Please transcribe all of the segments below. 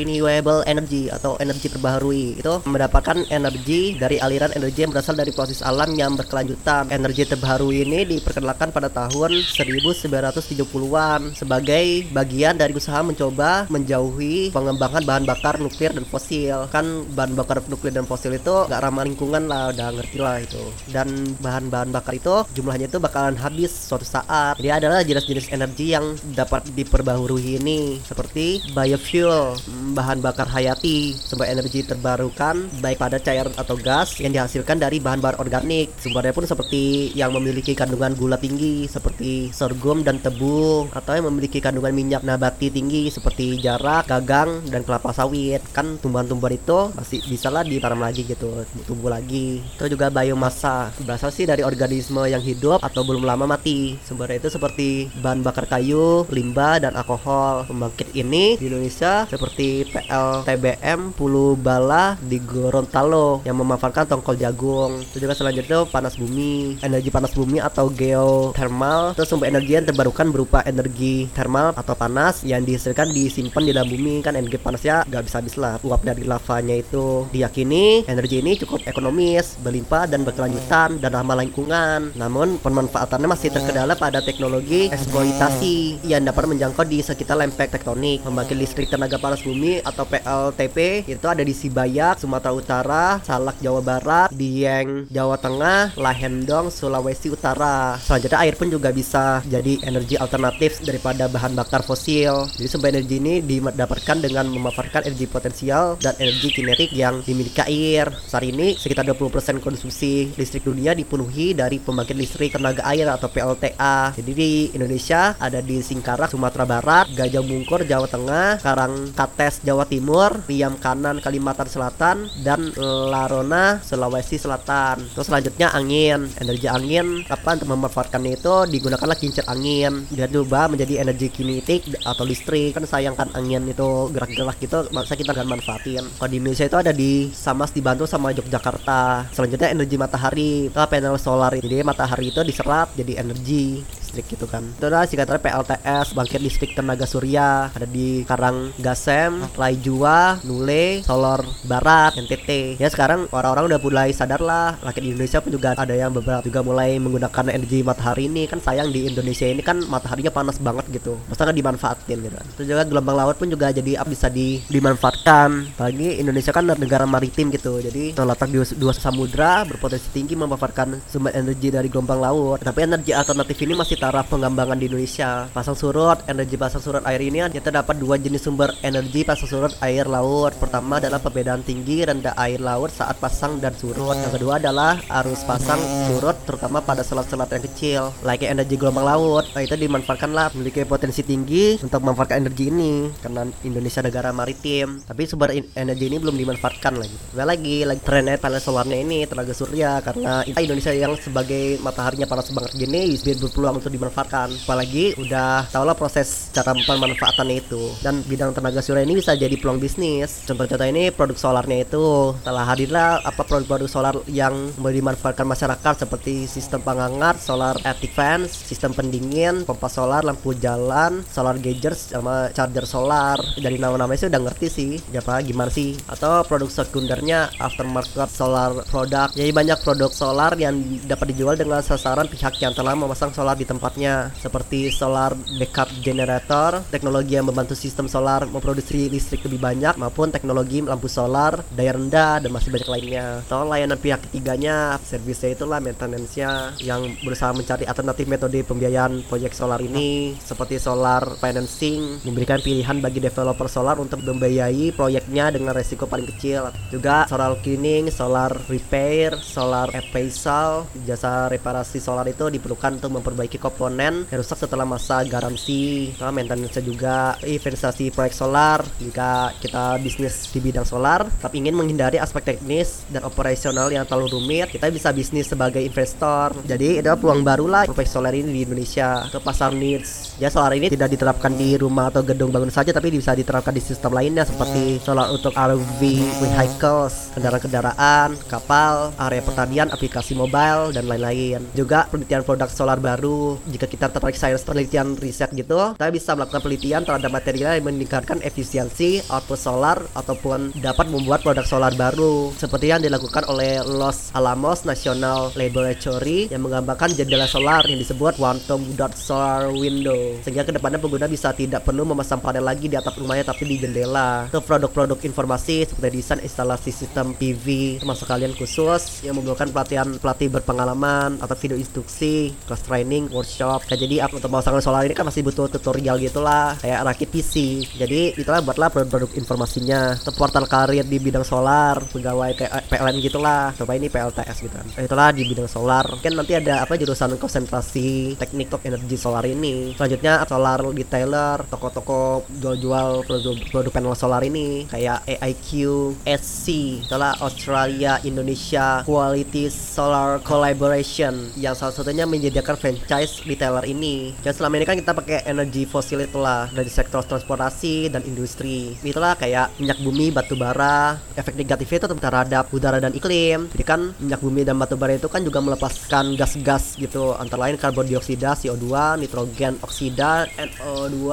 renewable energy atau energi terbaharui itu mendapatkan energi dari aliran energi yang berasal dari proses alam yang berkelanjutan. Energi terbaharui ini diperkenalkan pada tahun 1970-an sebagai bagian dari usaha mencoba menjauhi pengembangan bahan bakar nuklir dan fosil. Kan bahan bakar nuklir dan fosil itu gak ramah lingkungan lah, udah ngerti lah itu. Dan bahan-bahan bakar itu jumlahnya itu bakalan habis suatu saat. Dia adalah jenis-jenis energi yang dapat diperbaharui ini seperti biofuel, bahan bakar hayati, sumber energi terbarukan baik pada cairan atau gas yang dihasilkan dari bahan-bahan organik. Sumbernya pun seperti yang memiliki kandungan gula tinggi seperti sorghum dan tebu atau yang memiliki kandungan minyak nabati tinggi seperti jarak, gagang dan kelapa sawit. Kan tumbuhan-tumbuhan itu masih bisa lah ditanam lagi gitu, tumbuh lagi. Itu juga biomasa, berasal sih dari organisme yang hidup atau belum lama mati. Sumbernya itu seperti bahan bakar kayu, limbah dan alkohol. Pembangkit ini di Indonesia seperti PLTBM Pulu Bala di Gorontalo yang memanfaatkan tongkol jagung. Itu juga selanjutnya panas bumi. Energi panas bumi atau geothermal itu sumber energi yang terbarukan berupa energi thermal atau panas yang dihasilkan disimpan di dalam bumi kan energi panasnya gak bisa habis lah uap dari lavanya itu diyakini energi ini cukup ekonomis berlimpah dan berkelanjutan dan ramah lingkungan namun pemanfaatannya masih terkendala pada teknologi eksploitasi yang dapat menjangkau di sekitar lempeng tektonik pembangkit listrik tenaga panas bumi atau PLTP itu ada di Sibayak Sumatera Utara Salak Jawa Barat Dieng Jawa Tengah Lahendong Sulawesi Utara. Selanjutnya air pun juga bisa jadi energi alternatif daripada bahan bakar fosil. Jadi sumber energi ini didapatkan dengan memanfaatkan energi potensial dan energi kinetik yang dimiliki air. Saat ini sekitar 20% konsumsi listrik dunia dipenuhi dari pembangkit listrik tenaga air atau PLTA jadi di Indonesia ada di Singkarak Sumatera Barat Gajah Mungkur Jawa Tengah Karang Kates Jawa Timur Riam Kanan Kalimantan Selatan dan Larona Sulawesi Selatan. Terus selanjutnya angin energi angin. Apa untuk memanfaatkannya itu? Digunakanlah kincir angin. Dan diubah menjadi energi kinetik atau listrik. Kan sayang kan angin itu gerak-gerak gitu masa kita nggak manfaatin. Kalau di Indonesia itu ada di Samas dibantu sama Yogyakarta. Selanjutnya energi matahari itu panel solar. Jadi matahari itu diserap jadi energi listrik gitu kan. Itu adalah singkatannya PLTS bangkit listrik tenaga surya. Ada di Karang Gasem Laijua Nule Solor Barat NTT ya sekarang orang-orang udah mulai sadar lah rakyat Indonesia pun juga ada yang beberapa juga mulai menggunakan energi matahari ini. Kan sayang di Indonesia ini kan mataharinya panas banget gitu. Masa nggak dimanfaatin gitu? Terus juga gelombang laut pun juga jadi bisa di, dimanfaatkan. Apalagi Indonesia kan negara maritim gitu. Jadi terletak di dua samudra berpotensi tinggi memanfaatkan sumber energi dari gelombang laut. Tapi energi alternatif ini masih taraf pengembangan di Indonesia. Pasang surut, energi pasang surut air ini kan, kita dapat dua jenis sumber energi pasang surut air laut. Pertama adalah perbedaan tinggi rendah air laut saat pasang dan surut. Yang kedua adalah arus pasang surut terutama pada selat-selat yang kecil. Like energi gelombang laut, nah, itu dimanfaatkanlah memiliki potensi tinggi untuk memanfaatkan energi ini karena Indonesia negara maritim. Tapi sumber energi ini belum dimanfaatkan lagi. Nah, lagi lagi trennya panel solarnya ini tenaga surya karena Indonesia yang sebagai mataharinya panas banget gini biar berpeluang untuk dimanfaatkan. Apalagi udah tau lah proses cara pemanfaatannya itu. Dan bidang tenaga surya ini bisa jadi peluang bisnis. Contoh-contoh ini produk solarnya itu telah hadirlah apa produk-produk solar yang boleh dimanfaatkan masyarakat seperti sistem penghangat solar attic fans sistem pendingin pompa solar lampu jalan solar gauges sama charger solar. Dari nama-namanya sih udah ngerti sih apa gimana sih? Atau produk sekundernya aftermarket solar product jadi banyak produk solar yang dapat dijual dengan sasaran pihak yang telah memasang solar di tempatnya seperti solar backup generator, teknologi yang membantu sistem solar memproduksi listrik lebih banyak maupun teknologi lampu solar daya rendah dan masih banyak lainnya. Atau layanan pihak ketiganya, servisnya itulah maintenance-nya yang berusaha mencari alternatif metode pembiayaan proyek solar ini seperti solar financing, memberikan pilihan bagi developer solar untuk membiayai proyeknya dengan resiko paling kecil. Juga solar cleaning, solar repair, solar appraisal, jasa reparasi solar itu diperlukan untuk memperbaiki komponen yang rusak setelah masa garansi nah, maintenance juga investasi proyek solar jika kita bisnis di bidang solar tapi ingin menghindari aspek teknis dan operasional yang terlalu rumit kita bisa bisnis sebagai investor. Jadi itu peluang baru lah proyek solar ini di Indonesia. Ke pasar needs. Ya solar ini tidak diterapkan di rumah atau gedung bangun saja tapi bisa diterapkan di sistem lainnya seperti solar untuk RV vehicles kendaraan-kendaraan kapal area pertanian aplikasi mobile dan lain-lain. Juga penelitian produk solar baru jika kita tertarik sains penelitian riset gitu kita bisa melakukan penelitian terhadap material yang meningkatkan efisiensi output solar ataupun dapat membuat produk solar baru. Seperti yang dilakukan oleh Los Alamos National Laboratory yang menggambarkan jendela solar yang disebut quantum dot solar window sehingga ke depannya pengguna bisa tidak perlu memasang panel lagi di atap rumahnya tapi di jendela. Ke produk-produk informasi seperti desain instalasi sistem PV termasuk kalian khusus yang membutuhkan pelatihan pelatih berpengalaman atau video instruksi kelas training workshop kayak jadi untuk pemasangan solar ini kan masih butuh tutorial gitulah kayak rakit PC jadi itulah buatlah produk-produk informasinya. Portal karir di bidang solar pegawai kayak eh, PLN gitulah. Coba ini PLTS gitu. Kan Eh, itulah di bidang solar. Kan nanti ada apa jurusan konsentrasi teknik top energi solar ini. Selanjutnya solar detailer toko-toko jual-jual produk, produk panel solar ini. Kayak AIQ SC itulah Australia Indonesia Quality Solar Collaboration. Yang salah satunya menyediakan franchise retailer ini. Dan selama ini kan kita pakai energi fosil itulah dari sektor transportasi dan industri. Itulah kayak minyak bumi batu bara efek negatifnya itu terhadap udara dan iklim. Jadi kan minyak bumi dan batu bara itu kan juga melepaskan gas-gas gitu antara lain karbon dioksida CO2 nitrogen oksida NO2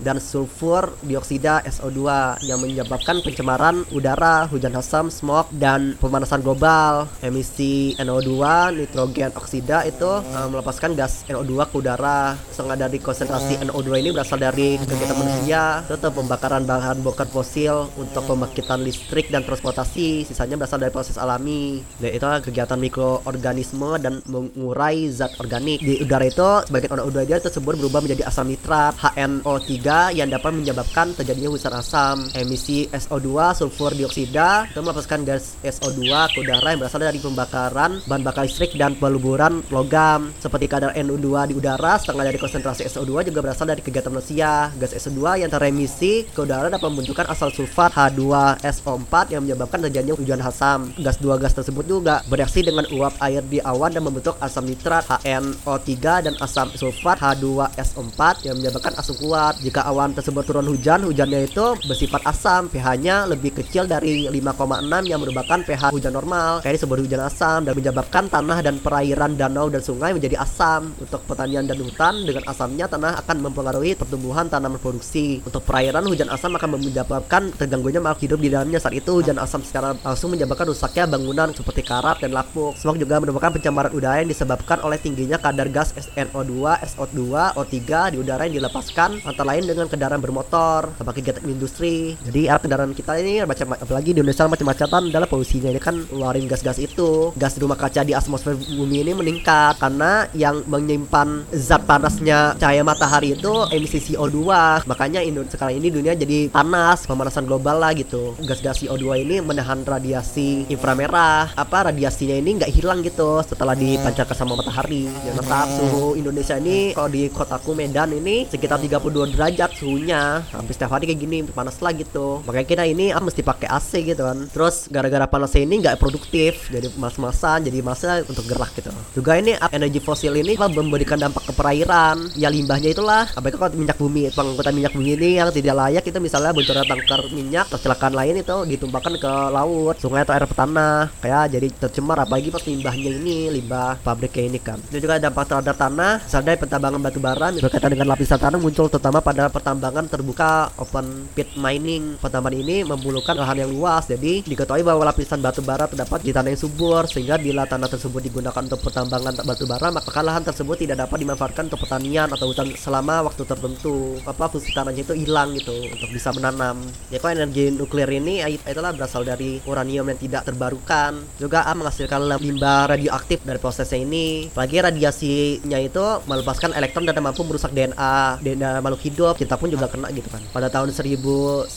dan sulfur dioksida SO2 yang menyebabkan pencemaran udara hujan asam smog dan pemanasan global. Emisi NO2 nitrogen oksida itu uh, melepaskan gas NO2 ke udara setengah dari konsentrasi NO2 ini berasal dari kegiatan manusia tetap pembakaran bahan bakar fosil untuk pembangkitan listrik dan transportasi sisanya berasal dari proses alami. Dan itu adalah kegiatan mikroorganisme dan mengurai zat organik. Di udara itu sebagian NO2 dia tersebut berubah menjadi asam nitrat HNO3 yang dapat menyebabkan terjadinya hujan asam. Emisi SO2 sulfur dioksida itu melepaskan gas SO2 ke udara yang berasal dari pembakaran bahan bakar listrik dan peluburan logam. Seperti kadar NO2 di udara setengah dari konsentrasi SO2 juga berasal dari kegiatan manusia. Gas SO2 yang teremisi ke udara dapat membentukkan asal sulfat H2SO4 yang menyebabkan terjadinya hujan asam gas dua gas tersebut juga bereaksi dengan uap air di awan dan membentuk asam nitrat HNO3 dan asam sulfat H2SO4 yang menyebabkan asam kuat jika awan tersebut turun hujan hujannya itu bersifat asam. pH-nya lebih kecil dari 5,6 yang merupakan pH hujan normal. Kayak disebut hujan asam dan menyebabkan tanah dan perairan danau dan sungai menjadi asam. Untuk pertanian dan hutan dengan asamnya tanah akan mempengaruhi pertumbuhan tanaman produksi. Untuk perairan hujan asam akan menyebabkan terganggunya makhluk hidup di dalamnya. Saat itu hujan asam secara langsung menyebabkan rusaknya bangunan seperti karat dan lapuk smog juga merupakan pencemaran udara yang disebabkan oleh tingginya kadar gas SNO2 SO2 O3 di udara yang dilepaskan antara lain dengan kendaraan bermotor sama kegiatan industri. Jadi arah kendaraan kita ini macam apalagi di Indonesia macam-macam adalah polusinya. Ini kan ngeluarin gas-gas itu. Gas rumah kaca di atmosfer bumi ini meningkat karena yang menyimpan zat panasnya cahaya matahari itu emisi CO2 makanya sekarang ini dunia jadi panas pemanasan global lah gitu. Gas-gas CO2 ini menahan radiasi inframerah. Apa radiasinya ini nggak hilang gitu setelah dipancarkan sama matahari. Yang tetap suhu Indonesia ini kalau di kotaku Medan ini sekitar 32 derajat suhunya. Hampir setiap hari kayak gini panas lah gitu. Makanya kita ini ah, mesti pakai AC gitu kan. Terus gara-gara panasnya ini nggak produktif jadi mas-masan jadi masa untuk gerak gitu. Juga ini ah, energi fosil ini apa, memberikan dampak ke perairan. Ya limbahnya itulah. Apalagi kalau minyak bumi pengangkutan minyak bumi ini yang tidak layak itu misalnya bocornya tangkar minyak kecelakaan lain itu ditumpahkan ke laut sungai atau air tanah. Kayak jadi tercemar apalagi pas limbahnya ini limbah pabriknya ini kan itu juga dampak terhadap tanah. Dari pertambangan batu bara berkaitan dengan lapisan tanah muncul terutama pada pertambangan terbuka open pit mining. Pertambangan ini membulukan lahan yang luas jadi diketahui bahwa lapisan batu bara terdapat di tanah yang subur sehingga bila tanah tersebut digunakan untuk pertambangan batu bara maka lahan tersebut tidak dapat dimanfaatkan untuk pertanian atau hutan selama waktu tertentu. Apa fungsi tanahnya itu hilang gitu untuk bisa menanam. Ya kok energi nuklir ini itulah berasal dari uranium yang tidak terbarukan. Juga ah, menghasilkan limbah radioaktif dari prosesnya ini. Apalagi radiasinya itu melepaskan elektron dan mampu merusak DNA DNA makhluk hidup. Kita pun juga kena gitu kan. Pada tahun 1979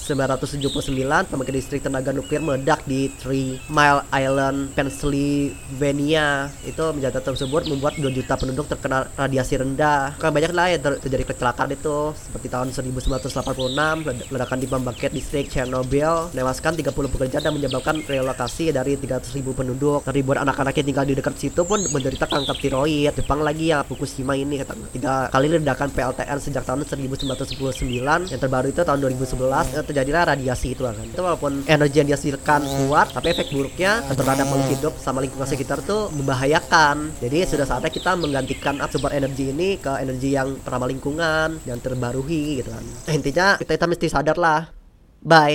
pembangkit listrik tenaga nuklir meledak di Three Mile Island Pennsylvania. Itu menjadi tersebut membuat 2 juta penduduk terkena radiasi rendah. Kan banyak lah yang ter terjadi kecelakaan itu. Seperti tahun 1986 ledakan di pembangkit listrik Chernobyl menewaskan 30 pekerja dan menyebabkan relokasi dari 300 ribu penduduk. Ribuan anak-anak yang tinggal di dekat situ pun menderita kanker tiroid. Jepang lagi yang Fukushima ini tiga kali ledakan PLTN sejak tahun 1999 yang terbaru itu tahun 2011 terjadilah radiasi itu kan. Itu walaupun energi yang dihasilkan kuat tapi efek buruknya terhadap makhluk hidup sama lingkungan sekitar tuh membahayakan. Jadi sudah saatnya kita menggantikan up sumber energi ini ke energi yang ramah lingkungan, yang terbaruhi gitu kan. Intinya kita, kita mesti sadar lah. Bye.